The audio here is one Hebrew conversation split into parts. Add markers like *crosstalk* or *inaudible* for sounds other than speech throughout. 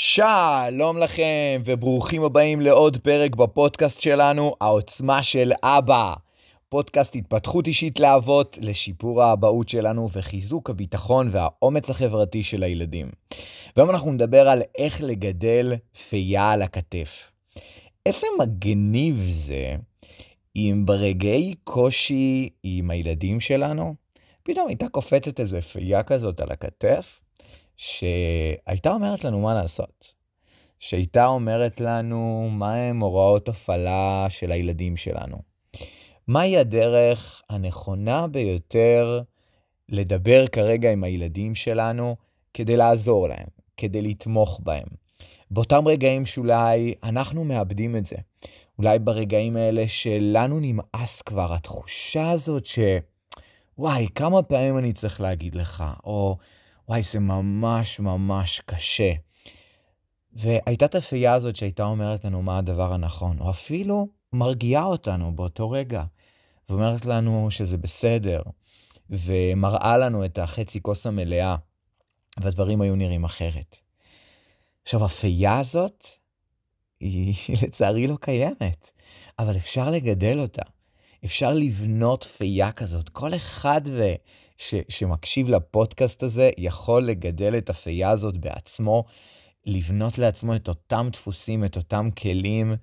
שלום לכם וברוכים הבאים לעוד פרק בפודקאסט שלנו, העוצמה של אבא. פודקאסט התפתחות אישית לאבות לשיפור האבהות שלנו וחיזוק הביטחון והאומץ החברתי של הילדים. והיום אנחנו נדבר על איך לגדל פייה על הכתף. איזה מגניב זה אם ברגעי קושי עם הילדים שלנו, פתאום הייתה קופצת איזה פייה כזאת על הכתף, שהייתה אומרת לנו מה לעשות. שהייתה אומרת לנו מהם הוראות הפעלה של הילדים שלנו. מהי הדרך הנכונה ביותר לדבר כרגע עם הילדים שלנו כדי לעזור להם, כדי לתמוך בהם. באותם רגעים שאולי אנחנו מאבדים את זה. אולי ברגעים האלה שלנו נמאס כבר, התחושה הזאת ש... וואי, כמה פעמים אני צריך להגיד לך, או וואי, זה ממש ממש קשה. והייתה את הפייה הזאת שהייתה אומרת לנו מה הדבר הנכון, או אפילו מרגיעה אותנו באותו רגע, ואומרת לנו שזה בסדר, ומראה לנו את החצי כוס המלאה, והדברים היו נראים אחרת. עכשיו, הפייה הזאת, היא *laughs* לצערי לא קיימת, אבל אפשר לגדל אותה. אפשר לבנות פייה כזאת. כל אחד ו... ש, שמקשיב לפודקאסט הזה יכול לגדל את הפייה הזאת בעצמו, לבנות לעצמו את אותם דפוסים, את אותם כלים,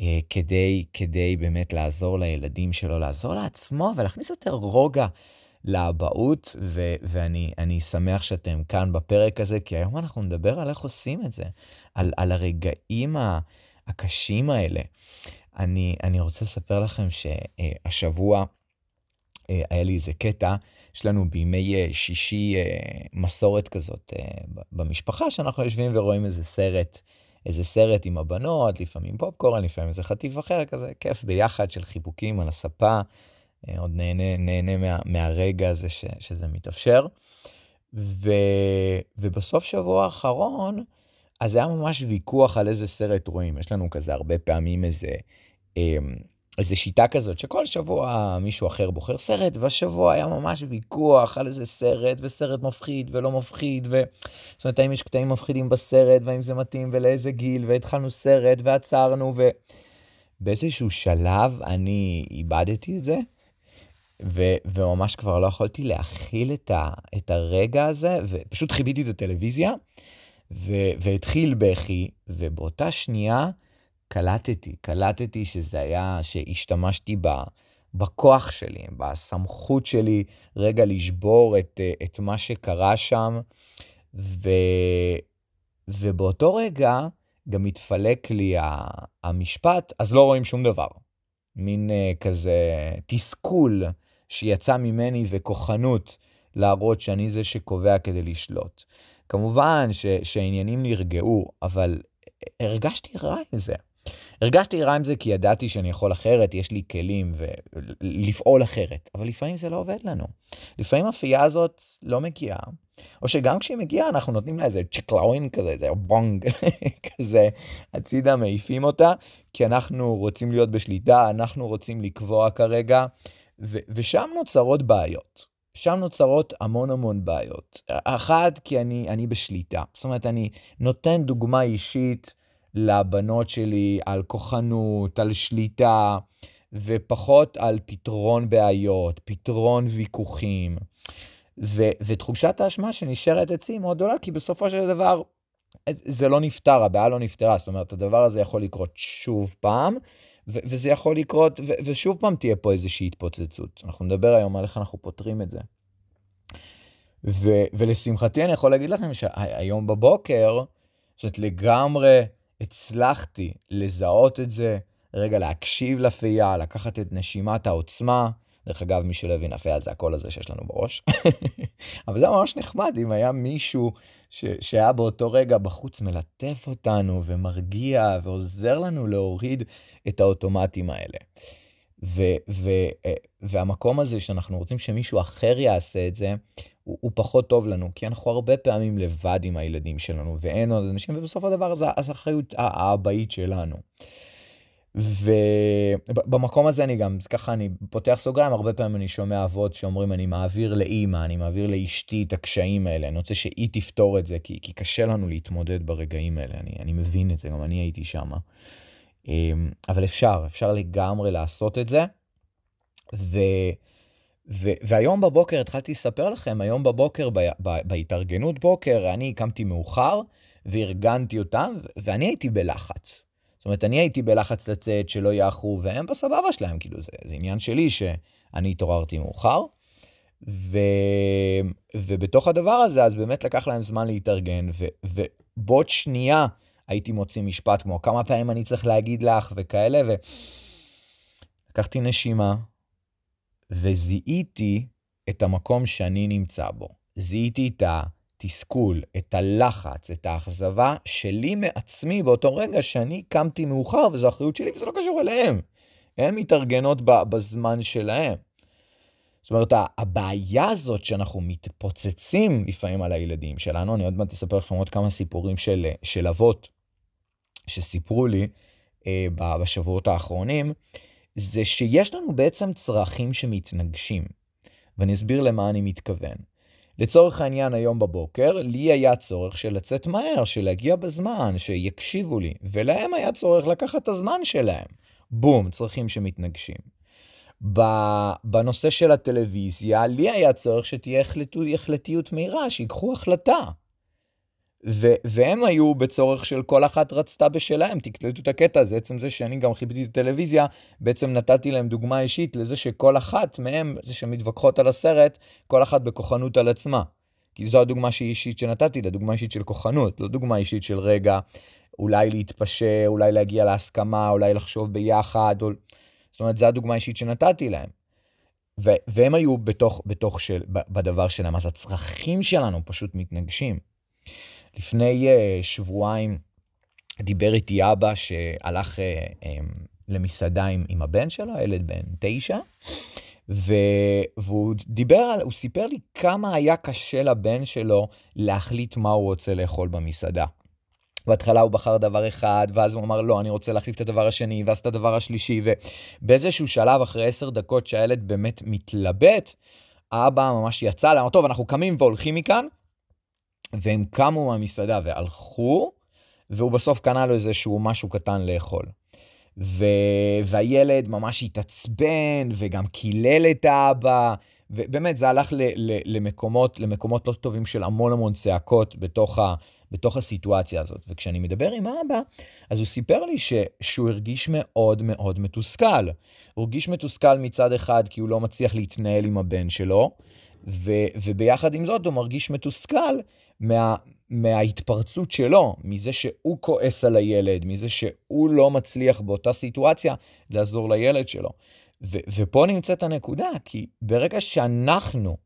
אה, כדי, כדי באמת לעזור לילדים שלו, לעזור לעצמו ולהכניס יותר רוגע לאבהות, ואני שמח שאתם כאן בפרק הזה, כי היום אנחנו נדבר על איך עושים את זה, על, על הרגעים הקשים האלה. אני, אני רוצה לספר לכם שהשבוע אה, היה לי איזה קטע יש לנו בימי אה, שישי אה, מסורת כזאת אה, במשפחה, שאנחנו יושבים ורואים איזה סרט, איזה סרט עם הבנות, לפעמים פופקורן, לפעמים איזה חטיף אחר, כזה כיף ביחד של חיבוקים על הספה, עוד נהנה, נהנה מה, מהרגע הזה ש, שזה מתאפשר. ו, ובסוף שבוע האחרון, אז היה ממש ויכוח על איזה סרט רואים. יש לנו כזה הרבה פעמים איזה... אמ, איזו שיטה כזאת שכל שבוע מישהו אחר בוחר סרט, והשבוע היה ממש ויכוח על איזה סרט, וסרט מפחיד ולא מפחיד, ו... זאת אומרת, האם יש קטעים מפחידים בסרט, והאם זה מתאים ולאיזה גיל, והתחלנו סרט ועצרנו, ובאיזשהו שלב אני איבדתי את זה, ו... וממש כבר לא יכולתי להכיל את, ה... את הרגע הזה, ופשוט חיביתי את הטלוויזיה, ו... והתחיל בכי, ובאותה שנייה, קלטתי, קלטתי שזה היה, שהשתמשתי ב, בכוח שלי, בסמכות שלי, רגע לשבור את, את מה שקרה שם, ו, ובאותו רגע גם התפלק לי המשפט, אז לא רואים שום דבר. מין uh, כזה תסכול שיצא ממני וכוחנות להראות שאני זה שקובע כדי לשלוט. כמובן ש, שהעניינים נרגעו, אבל הרגשתי רע עם זה. הרגשתי רע עם זה כי ידעתי שאני יכול אחרת, יש לי כלים ולפעול אחרת, אבל לפעמים זה לא עובד לנו. לפעמים הפייה הזאת לא מגיעה, או שגם כשהיא מגיעה אנחנו נותנים לה איזה צ'קלאוין כזה, איזה בונג *laughs* כזה, הצידה מעיפים אותה, כי אנחנו רוצים להיות בשליטה, אנחנו רוצים לקבוע כרגע, ו- ושם נוצרות בעיות. שם נוצרות המון המון בעיות. אחת, כי אני, אני בשליטה. זאת אומרת, אני נותן דוגמה אישית לבנות שלי על כוחנות, על שליטה, ופחות על פתרון בעיות, פתרון ויכוחים. ו- ותחושת האשמה שנשארת אצלי מאוד גדולה, כי בסופו של דבר זה לא נפתר, הבעיה לא נפתרה. זאת אומרת, הדבר הזה יכול לקרות שוב פעם, ו- וזה יכול לקרות, ו- ושוב פעם תהיה פה איזושהי התפוצצות. אנחנו נדבר היום על איך אנחנו פותרים את זה. ו- ולשמחתי אני יכול להגיד לכם שהיום בבוקר, זאת לגמרי הצלחתי לזהות את זה, רגע להקשיב לפייה, לקחת את נשימת העוצמה. דרך אגב, מי שלא הבין, הפייה זה הקול הזה שיש לנו בראש. *laughs* אבל זה ממש נחמד אם היה מישהו ש- שהיה באותו רגע בחוץ מלטף אותנו ומרגיע ועוזר לנו להוריד את האוטומטים האלה. ו- ו- אה, והמקום הזה שאנחנו רוצים שמישהו אחר יעשה את זה, הוא, הוא פחות טוב לנו, כי אנחנו הרבה פעמים לבד עם הילדים שלנו, ואין עוד אנשים, ובסוף הדבר הזה, אז האחריות האבאית שלנו. ובמקום הזה אני גם, ככה אני פותח סוגריים, הרבה פעמים אני שומע אבות שאומרים, אני מעביר לאימא, אני מעביר לאשתי את הקשיים האלה, אני רוצה שהיא תפתור את זה, כי, כי קשה לנו להתמודד ברגעים האלה, אני, אני מבין את זה, גם אני הייתי שם. אמ, אבל אפשר, אפשר לגמרי לעשות את זה. ו, ו, והיום בבוקר, התחלתי לספר לכם, היום בבוקר, ב, ב, בהתארגנות בוקר, אני קמתי מאוחר, וארגנתי אותם, ואני הייתי בלחץ. זאת אומרת, אני הייתי בלחץ לצאת, שלא יאחרו, והם בסבבה שלהם, כאילו, זה, זה עניין שלי שאני התעוררתי מאוחר. ו... ובתוך הדבר הזה, אז באמת לקח להם זמן להתארגן, ו... ובעוד שנייה הייתי מוציא משפט כמו כמה פעמים אני צריך להגיד לך וכאלה, ולקחתי נשימה, וזיהיתי את המקום שאני נמצא בו. זיהיתי את. התסכול, את הלחץ, את האכזבה שלי מעצמי באותו רגע שאני קמתי מאוחר, וזו אחריות שלי וזה לא קשור אליהם. הן מתארגנות בזמן שלהם. זאת אומרת, הבעיה הזאת שאנחנו מתפוצצים לפעמים על הילדים שלנו, אני עוד מעט אספר לכם עוד כמה סיפורים של, של אבות שסיפרו לי אה, בשבועות האחרונים, זה שיש לנו בעצם צרכים שמתנגשים. ואני אסביר למה אני מתכוון. לצורך העניין היום בבוקר, לי היה צורך של לצאת מהר, של להגיע בזמן, שיקשיבו לי, ולהם היה צורך לקחת את הזמן שלהם. בום, צרכים שמתנגשים. בנושא של הטלוויזיה, לי היה צורך שתהיה החלטיות מהירה, שיקחו החלטה. ו- והם היו בצורך של כל אחת רצתה בשלהם, תקלטו את הקטע הזה, עצם זה שאני גם חיפתי את הטלוויזיה, בעצם נתתי להם דוגמה אישית לזה שכל אחת מהם, זה שמתווכחות על הסרט, כל אחת בכוחנות על עצמה. כי זו הדוגמה אישית שנתתי, לדוגמה אישית של כוחנות, לא דוגמה אישית של רגע, אולי להתפשר, אולי להגיע להסכמה, אולי לחשוב ביחד, או... זאת אומרת, זו הדוגמה האישית שנתתי להם. ו- והם היו בתוך, בתוך של, בדבר שלהם, אז הצרכים שלנו פשוט מתנגשים. לפני uh, שבועיים דיבר איתי אבא שהלך uh, um, למסעדה עם, עם הבן שלו, ילד בן תשע, ו... והוא דיבר על, הוא סיפר לי כמה היה קשה לבן שלו להחליט מה הוא רוצה לאכול במסעדה. בהתחלה הוא בחר דבר אחד, ואז הוא אמר, לא, אני רוצה להחליף את הדבר השני, ואז את הדבר השלישי, ובאיזשהו שלב, אחרי עשר דקות שהילד באמת מתלבט, האבא ממש יצא, אמר, טוב, אנחנו קמים והולכים מכאן, והם קמו מהמסעדה והלכו, והוא בסוף קנה לו איזשהו משהו קטן לאכול. ו... והילד ממש התעצבן וגם קילל את האבא, ובאמת זה הלך ל... ל... למקומות, למקומות לא טובים של המון המון צעקות בתוך, ה... בתוך הסיטואציה הזאת. וכשאני מדבר עם האבא, אז הוא סיפר לי ש... שהוא הרגיש מאוד מאוד מתוסכל. הוא הרגיש מתוסכל מצד אחד כי הוא לא מצליח להתנהל עם הבן שלו, ו... וביחד עם זאת הוא מרגיש מתוסכל מה, מההתפרצות שלו, מזה שהוא כועס על הילד, מזה שהוא לא מצליח באותה סיטואציה לעזור לילד שלו. ו, ופה נמצאת הנקודה, כי ברגע שאנחנו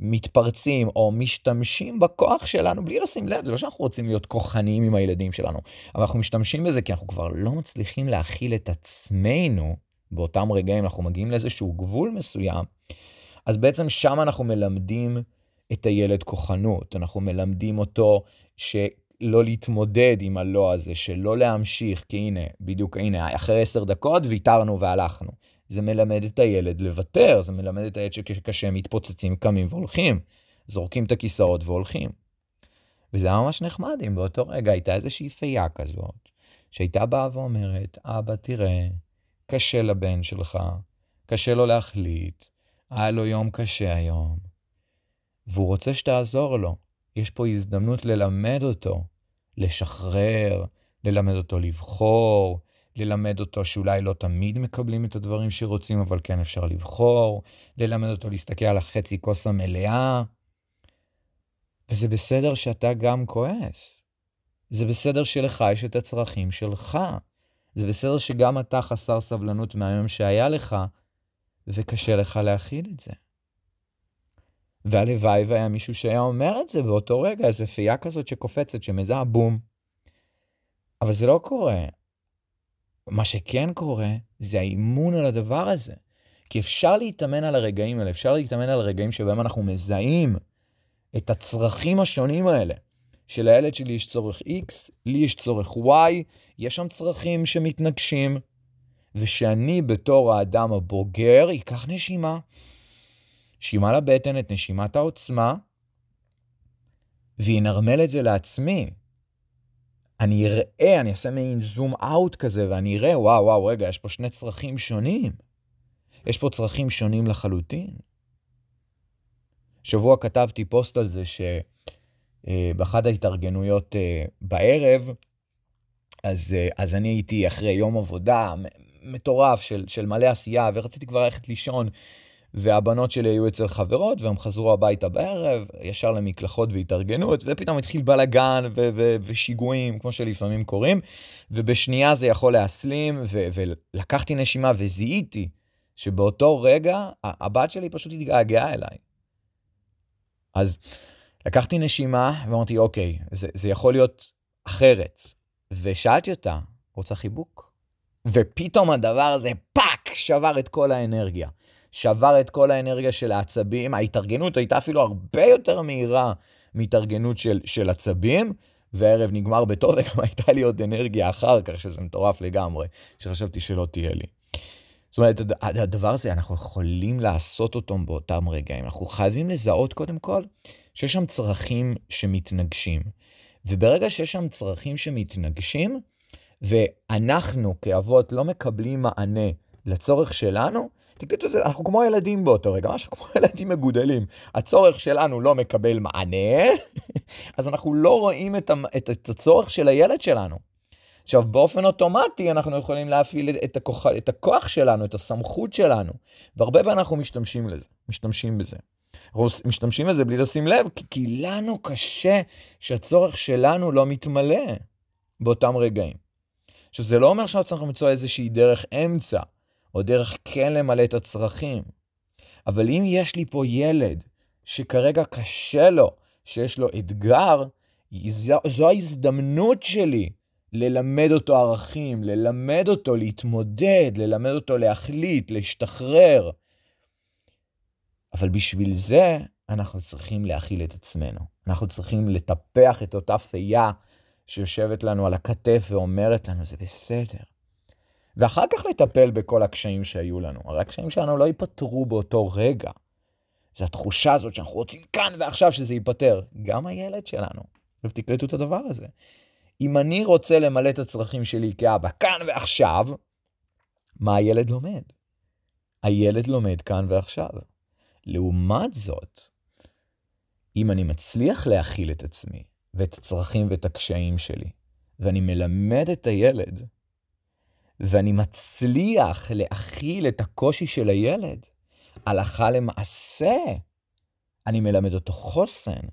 מתפרצים או משתמשים בכוח שלנו בלי לשים לב, זה לא שאנחנו רוצים להיות כוחניים עם הילדים שלנו, אבל אנחנו משתמשים בזה כי אנחנו כבר לא מצליחים להכיל את עצמנו באותם רגעים, אנחנו מגיעים לאיזשהו גבול מסוים, אז בעצם שם אנחנו מלמדים את הילד כוחנות, אנחנו מלמדים אותו שלא להתמודד עם הלא הזה, שלא להמשיך, כי הנה, בדיוק, הנה, אחרי עשר דקות ויתרנו והלכנו. זה מלמד את הילד לוותר, זה מלמד את הילד שקשה, מתפוצצים, קמים והולכים, זורקים את הכיסאות והולכים. וזה היה ממש נחמד אם באותו רגע הייתה איזושהי פייה כזאת, שהייתה באה ואומרת, אבא, תראה, קשה לבן שלך, קשה לו להחליט, היה לו יום קשה היום, והוא רוצה שתעזור לו. יש פה הזדמנות ללמד אותו, לשחרר, ללמד אותו לבחור, ללמד אותו שאולי לא תמיד מקבלים את הדברים שרוצים, אבל כן אפשר לבחור, ללמד אותו להסתכל על החצי כוס המלאה. וזה בסדר שאתה גם כועס. זה בסדר שלך יש את הצרכים שלך. זה בסדר שגם אתה חסר סבלנות מהיום שהיה לך, וקשה לך להכיל את זה. והלוואי והיה מישהו שהיה אומר את זה באותו רגע, איזו פייה כזאת שקופצת, שמזהה בום. אבל זה לא קורה. מה שכן קורה, זה האימון על הדבר הזה. כי אפשר להתאמן על הרגעים האלה, אפשר להתאמן על הרגעים שבהם אנחנו מזהים את הצרכים השונים האלה. שלילד שלי יש צורך X, לי יש צורך Y, יש שם צרכים שמתנגשים, ושאני בתור האדם הבוגר אקח נשימה, נשימה לבטן, את נשימת העוצמה, וינרמל את זה לעצמי. אני אראה, אני אעשה מעין זום אאוט כזה, ואני אראה, וואו, וואו, רגע, יש פה שני צרכים שונים. יש פה צרכים שונים לחלוטין. שבוע כתבתי פוסט על זה שבאחת ההתארגנויות אה, בערב, אז, אה, אז אני הייתי אחרי יום עבודה מטורף של, של מלא עשייה, ורציתי כבר ללכת לישון, והבנות שלי היו אצל חברות, והם חזרו הביתה בערב, ישר למקלחות והתארגנות, ופתאום התחיל בלאגן ו- ו- ושיגועים, כמו שלפעמים קורים, ובשנייה זה יכול להסלים, ו- ולקחתי נשימה וזיהיתי שבאותו רגע הבת שלי פשוט התגעגעה אליי. אז לקחתי נשימה ואמרתי, אוקיי, זה, זה יכול להיות אחרת. ושאלתי אותה, רוצה חיבוק? ופתאום הדבר הזה, fuck, שבר את כל האנרגיה. שבר את כל האנרגיה של העצבים. ההתארגנות הייתה אפילו הרבה יותר מהירה מהתארגנות של, של עצבים, והערב נגמר בטוב, *laughs* וגם הייתה לי עוד אנרגיה אחר כך, שזה מטורף לגמרי, שחשבתי שלא תהיה לי. זאת אומרת, הדבר הזה, אנחנו יכולים לעשות אותו באותם רגעים. אנחנו חייבים לזהות קודם כל שיש שם צרכים שמתנגשים. וברגע שיש שם צרכים שמתנגשים, ואנחנו כאבות לא מקבלים מענה לצורך שלנו, תקלטו את זה, אנחנו כמו ילדים באותו רגע, משהו כמו ילדים מגודלים. הצורך שלנו לא מקבל מענה, *laughs* אז אנחנו לא רואים את, את, את הצורך של הילד שלנו. עכשיו, באופן אוטומטי אנחנו יכולים להפעיל את הכוח, את הכוח שלנו, את הסמכות שלנו, והרבה פעמים אנחנו משתמשים לזה, משתמשים בזה. משתמשים בזה בלי לשים לב, כי, כי לנו קשה שהצורך שלנו לא מתמלא באותם רגעים. עכשיו, זה לא אומר שאנחנו צריכים למצוא איזושהי דרך אמצע, או דרך כן למלא את הצרכים. אבל אם יש לי פה ילד שכרגע קשה לו, שיש לו אתגר, זו, זו ההזדמנות שלי ללמד אותו ערכים, ללמד אותו להתמודד, ללמד אותו להחליט, להשתחרר. אבל בשביל זה אנחנו צריכים להכיל את עצמנו. אנחנו צריכים לטפח את אותה פייה שיושבת לנו על הכתף ואומרת לנו, זה בסדר. ואחר כך לטפל בכל הקשיים שהיו לנו. הרי הקשיים שלנו לא ייפתרו באותו רגע. זו התחושה הזאת שאנחנו רוצים כאן ועכשיו שזה ייפתר. גם הילד שלנו. ותקלטו את הדבר הזה. אם אני רוצה למלא את הצרכים שלי כאבא כאן ועכשיו, מה הילד לומד? הילד לומד כאן ועכשיו. לעומת זאת, אם אני מצליח להכיל את עצמי ואת הצרכים ואת הקשיים שלי, ואני מלמד את הילד, ואני מצליח להכיל את הקושי של הילד, הלכה למעשה, אני מלמד אותו חוסן.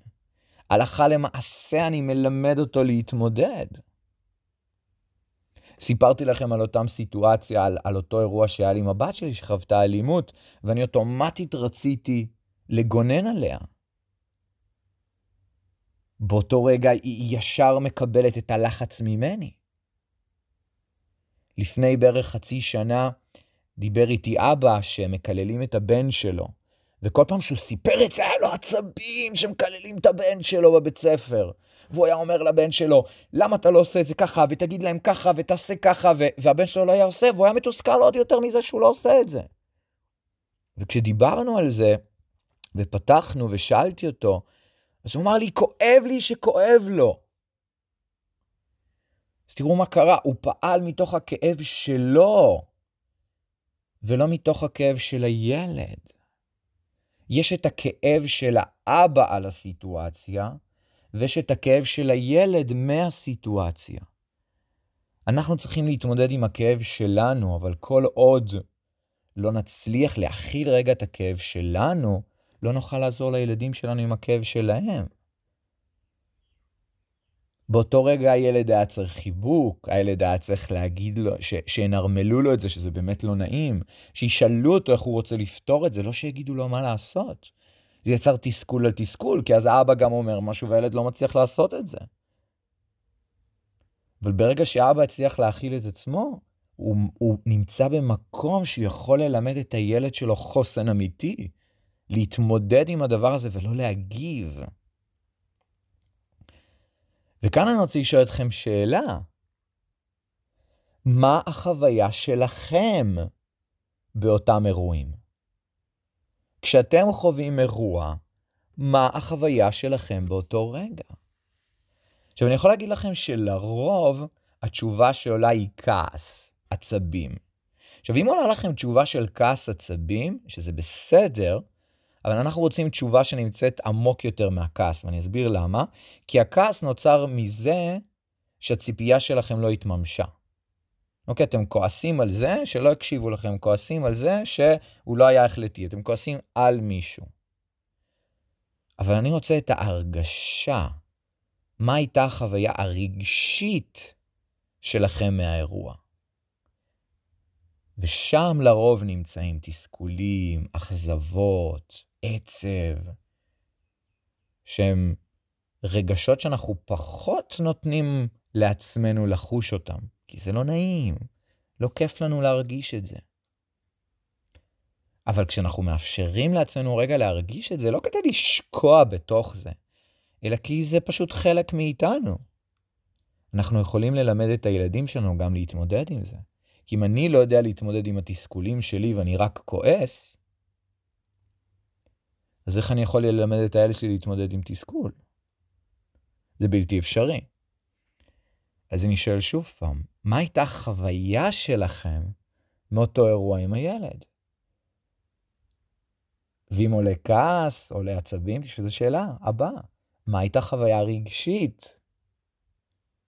הלכה למעשה אני מלמד אותו להתמודד. סיפרתי לכם על אותם סיטואציה, על, על אותו אירוע שהיה לי עם הבת שלי שחוותה אלימות, ואני אוטומטית רציתי לגונן עליה. באותו רגע היא ישר מקבלת את הלחץ ממני. לפני בערך חצי שנה דיבר איתי אבא שמקללים את הבן שלו, וכל פעם שהוא סיפר את זה, היה לו עצבים שמקללים את הבן שלו בבית ספר. והוא היה אומר לבן שלו, למה אתה לא עושה את זה ככה, ותגיד להם ככה, ותעשה ככה, ו- והבן שלו לא היה עושה, והוא היה מתוסכל עוד יותר מזה שהוא לא עושה את זה. וכשדיברנו על זה, ופתחנו ושאלתי אותו, אז הוא אמר לי, כואב לי שכואב לו. אז תראו מה קרה, הוא פעל מתוך הכאב שלו, ולא מתוך הכאב של הילד. יש את הכאב של האבא על הסיטואציה, ויש את הכאב של הילד מהסיטואציה. אנחנו צריכים להתמודד עם הכאב שלנו, אבל כל עוד לא נצליח להכיל רגע את הכאב שלנו, לא נוכל לעזור לילדים שלנו עם הכאב שלהם. באותו רגע הילד היה צריך חיבוק, הילד היה צריך להגיד לו, ש, שינרמלו לו את זה, שזה באמת לא נעים, שישאלו אותו איך הוא רוצה לפתור את זה, לא שיגידו לו מה לעשות. זה יצר תסכול על תסכול, כי אז האבא גם אומר משהו והילד לא מצליח לעשות את זה. אבל ברגע שאבא הצליח להכיל את עצמו, הוא, הוא נמצא במקום שהוא יכול ללמד את הילד שלו חוסן אמיתי, להתמודד עם הדבר הזה ולא להגיב. וכאן אני רוצה לשאול אתכם שאלה. מה החוויה שלכם באותם אירועים? כשאתם חווים אירוע, מה החוויה שלכם באותו רגע? עכשיו, אני יכול להגיד לכם שלרוב התשובה שעולה היא כעס, עצבים. עכשיו, אם עולה לכם תשובה של כעס, עצבים, שזה בסדר, אבל אנחנו רוצים תשובה שנמצאת עמוק יותר מהכעס, ואני אסביר למה. כי הכעס נוצר מזה שהציפייה שלכם לא התממשה. אוקיי, אתם כועסים על זה שלא הקשיבו לכם, כועסים על זה שהוא לא היה החלטי, אתם כועסים על מישהו. אבל אני רוצה את ההרגשה. מה הייתה החוויה הרגשית שלכם מהאירוע? ושם לרוב נמצאים תסכולים, אכזבות, עצב, שהם רגשות שאנחנו פחות נותנים לעצמנו לחוש אותם, כי זה לא נעים, לא כיף לנו להרגיש את זה. אבל כשאנחנו מאפשרים לעצמנו רגע להרגיש את זה, לא כדי לשקוע בתוך זה, אלא כי זה פשוט חלק מאיתנו. אנחנו יכולים ללמד את הילדים שלנו גם להתמודד עם זה. כי אם אני לא יודע להתמודד עם התסכולים שלי ואני רק כועס, אז איך אני יכול ללמד את הילד שלי להתמודד עם תסכול? זה בלתי אפשרי. אז אני שואל שוב פעם, מה הייתה החוויה שלכם מאותו אירוע עם הילד? ואם עולה כעס, עולה עצבים, שזו שאלה הבאה. מה הייתה חוויה רגשית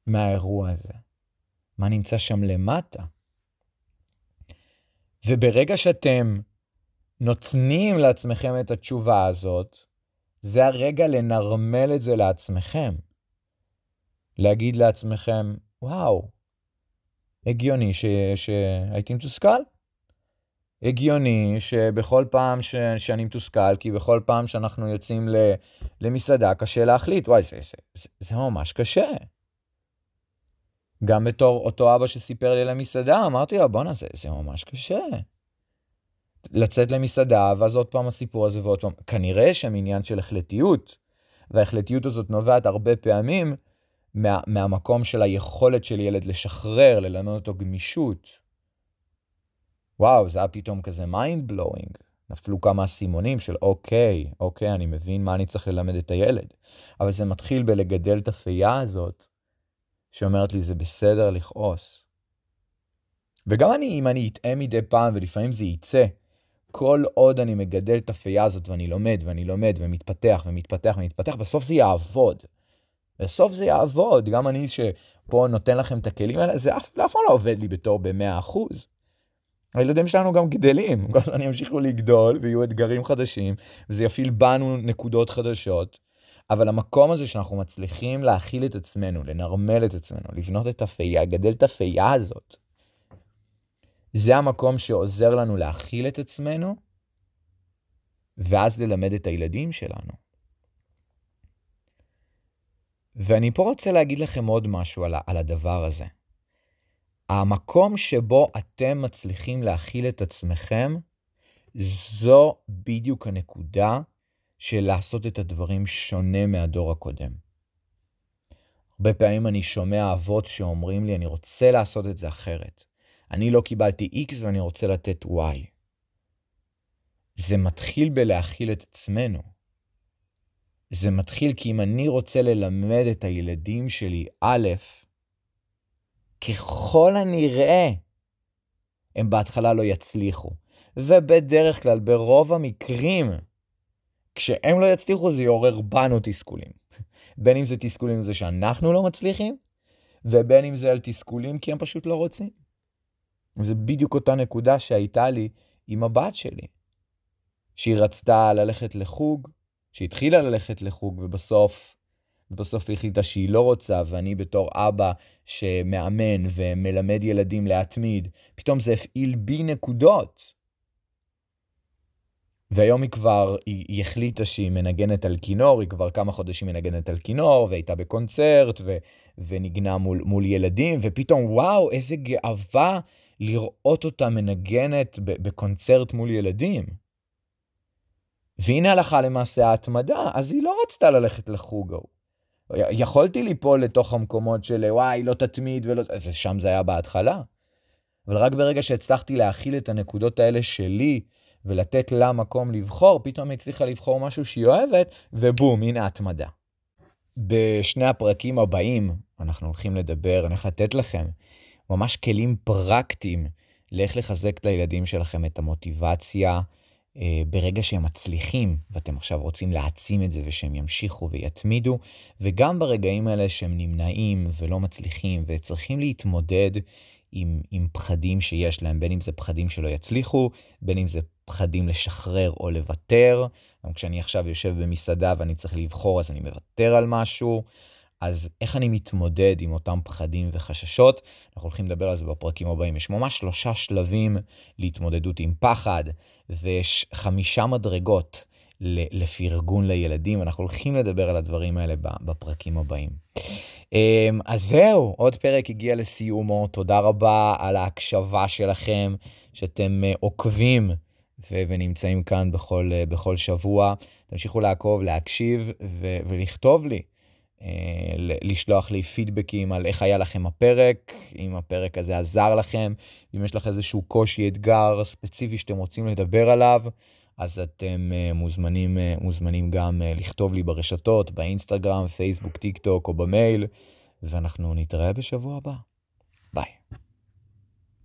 מהאירוע הזה? מה נמצא שם למטה? וברגע שאתם נותנים לעצמכם את התשובה הזאת, זה הרגע לנרמל את זה לעצמכם. להגיד לעצמכם, וואו, הגיוני ש... מתוסכל. הגיוני שבכל פעם ש... שאני מתוסכל, כי בכל פעם שאנחנו יוצאים ל... למסעדה, קשה להחליט, וואי, זה, זה, זה, זה ממש קשה. גם בתור אותו אבא שסיפר לי על המסעדה, אמרתי לו, בואנה, זה, זה ממש קשה. לצאת למסעדה, ואז עוד פעם הסיפור הזה ועוד פעם. כנראה שם עניין של החלטיות, וההחלטיות הזאת נובעת הרבה פעמים מה, מהמקום של היכולת של ילד לשחרר, ללמד אותו גמישות. וואו, זה היה פתאום כזה mind blowing. נפלו כמה אסימונים של אוקיי, אוקיי, אני מבין מה אני צריך ללמד את הילד. אבל זה מתחיל בלגדל את הפייה הזאת, שאומרת לי, זה בסדר לכעוס. וגם אני, אם אני אטעה מדי פעם, ולפעמים זה יצא, כל עוד אני מגדל את הפייה הזאת ואני לומד ואני לומד ומתפתח ומתפתח ומתפתח, בסוף זה יעבוד. בסוף זה יעבוד. גם אני שפה נותן לכם את הכלים האלה, זה אף, פעם לא עובד לי בתור ב-100%. הילדים שלנו גם גדלים, כל הזמן ימשיכו לגדול ויהיו אתגרים חדשים, וזה יפעיל בנו נקודות חדשות. אבל המקום הזה שאנחנו מצליחים להכיל את עצמנו, לנרמל את עצמנו, לבנות את הפייה, לגדל את הפייה הזאת, זה המקום שעוזר לנו להכיל את עצמנו, ואז ללמד את הילדים שלנו. ואני פה רוצה להגיד לכם עוד משהו על, על הדבר הזה. המקום שבו אתם מצליחים להכיל את עצמכם, זו בדיוק הנקודה של לעשות את הדברים שונה מהדור הקודם. הרבה פעמים אני שומע אבות שאומרים לי, אני רוצה לעשות את זה אחרת. אני לא קיבלתי X ואני רוצה לתת Y. זה מתחיל בלהכיל את עצמנו. זה מתחיל כי אם אני רוצה ללמד את הילדים שלי א', ככל הנראה, הם בהתחלה לא יצליחו. ובדרך כלל, ברוב המקרים, כשהם לא יצליחו זה יעורר בנו תסכולים. בין אם זה תסכולים זה שאנחנו לא מצליחים, ובין אם זה על תסכולים כי הם פשוט לא רוצים. וזה בדיוק אותה נקודה שהייתה לי עם הבת שלי. שהיא רצתה ללכת לחוג, שהתחילה ללכת לחוג, ובסוף, ובסוף היא החליטה שהיא לא רוצה, ואני בתור אבא שמאמן ומלמד ילדים להתמיד, פתאום זה הפעיל בי נקודות. והיום היא כבר, היא, היא החליטה שהיא מנגנת על כינור, היא כבר כמה חודשים מנגנת על כינור, והייתה בקונצרט, ו, ונגנה מול, מול ילדים, ופתאום, וואו, איזה גאווה לראות אותה מנגנת בקונצרט מול ילדים. והנה הלכה למעשה ההתמדה, אז היא לא רצתה ללכת לחוג ההוא. יכולתי ליפול לתוך המקומות של וואי, לא תתמיד ולא... ושם זה היה בהתחלה. אבל רק ברגע שהצלחתי להכיל את הנקודות האלה שלי, ולתת לה מקום לבחור, פתאום היא הצליחה לבחור משהו שהיא אוהבת, ובום, הנה התמדה. בשני הפרקים הבאים אנחנו הולכים לדבר, אני הולך לתת לכם ממש כלים פרקטיים לאיך לחזק לילדים שלכם את המוטיבציה אה, ברגע שהם מצליחים, ואתם עכשיו רוצים להעצים את זה ושהם ימשיכו ויתמידו, וגם ברגעים האלה שהם נמנעים ולא מצליחים וצריכים להתמודד עם, עם פחדים שיש להם, בין אם זה פחדים שלא יצליחו, בין אם זה פחדים לשחרר או לוותר. גם כשאני עכשיו יושב במסעדה ואני צריך לבחור אז אני מוותר על משהו. אז איך אני מתמודד עם אותם פחדים וחששות? אנחנו הולכים לדבר על זה בפרקים הבאים. יש ממש שלושה שלבים להתמודדות עם פחד, ויש חמישה מדרגות לפרגון לילדים. אנחנו הולכים לדבר על הדברים האלה בפרקים הבאים. אמ, אז זהו, עוד פרק הגיע לסיומו. תודה רבה על ההקשבה שלכם, שאתם אה, עוקבים ו- ונמצאים כאן בכל, אה, בכל שבוע. תמשיכו לעקוב, להקשיב ו- ולכתוב לי. אה, לשלוח לי פידבקים על איך היה לכם הפרק, אם הפרק הזה עזר לכם, אם יש לך איזשהו קושי, אתגר ספציפי שאתם רוצים לדבר עליו, אז אתם אה, מוזמנים, אה, מוזמנים גם לכתוב לי ברשתות, באינסטגרם, פייסבוק, טיק טוק או במייל, ואנחנו נתראה בשבוע הבא.